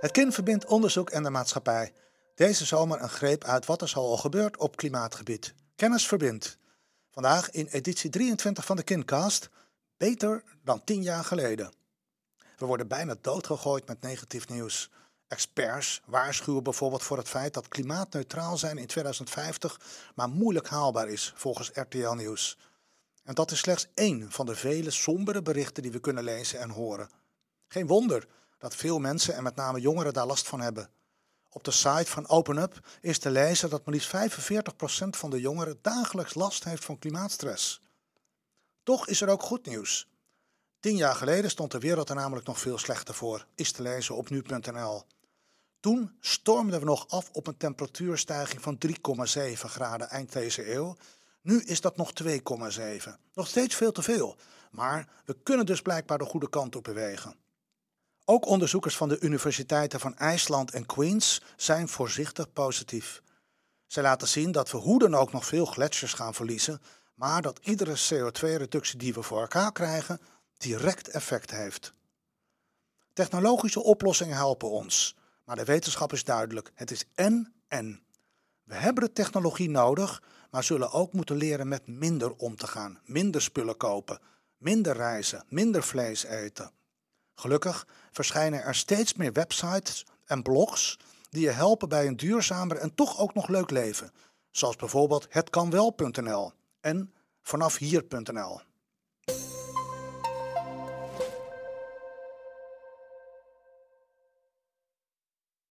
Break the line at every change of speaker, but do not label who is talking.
Het kind verbindt onderzoek en de maatschappij. Deze zomer een greep uit wat er al gebeurt op klimaatgebied. Kennis verbindt. Vandaag in editie 23 van de Kindcast. Beter dan tien jaar geleden. We worden bijna doodgegooid met negatief nieuws. Experts waarschuwen bijvoorbeeld voor het feit dat klimaatneutraal zijn in 2050 maar moeilijk haalbaar is, volgens RTL Nieuws. En dat is slechts één van de vele sombere berichten die we kunnen lezen en horen. Geen wonder dat veel mensen en met name jongeren daar last van hebben. Op de site van OpenUp is te lezen dat maar liefst 45% van de jongeren dagelijks last heeft van klimaatstress. Toch is er ook goed nieuws. Tien jaar geleden stond de wereld er namelijk nog veel slechter voor, is te lezen op nu.nl. Toen stormden we nog af op een temperatuurstijging van 3,7 graden eind deze eeuw. Nu is dat nog 2,7. Nog steeds veel te veel, maar we kunnen dus blijkbaar de goede kant op bewegen. Ook onderzoekers van de universiteiten van IJsland en Queens zijn voorzichtig positief. Zij laten zien dat we hoe dan ook nog veel gletsjers gaan verliezen, maar dat iedere CO2-reductie die we voor elkaar krijgen direct effect heeft. Technologische oplossingen helpen ons, maar de wetenschap is duidelijk: het is en en. We hebben de technologie nodig, maar zullen ook moeten leren met minder om te gaan, minder spullen kopen, minder reizen, minder vlees eten. Gelukkig verschijnen er steeds meer websites en blogs die je helpen bij een duurzamer en toch ook nog leuk leven, zoals bijvoorbeeld hetkanwel.nl en vanafhier.nl.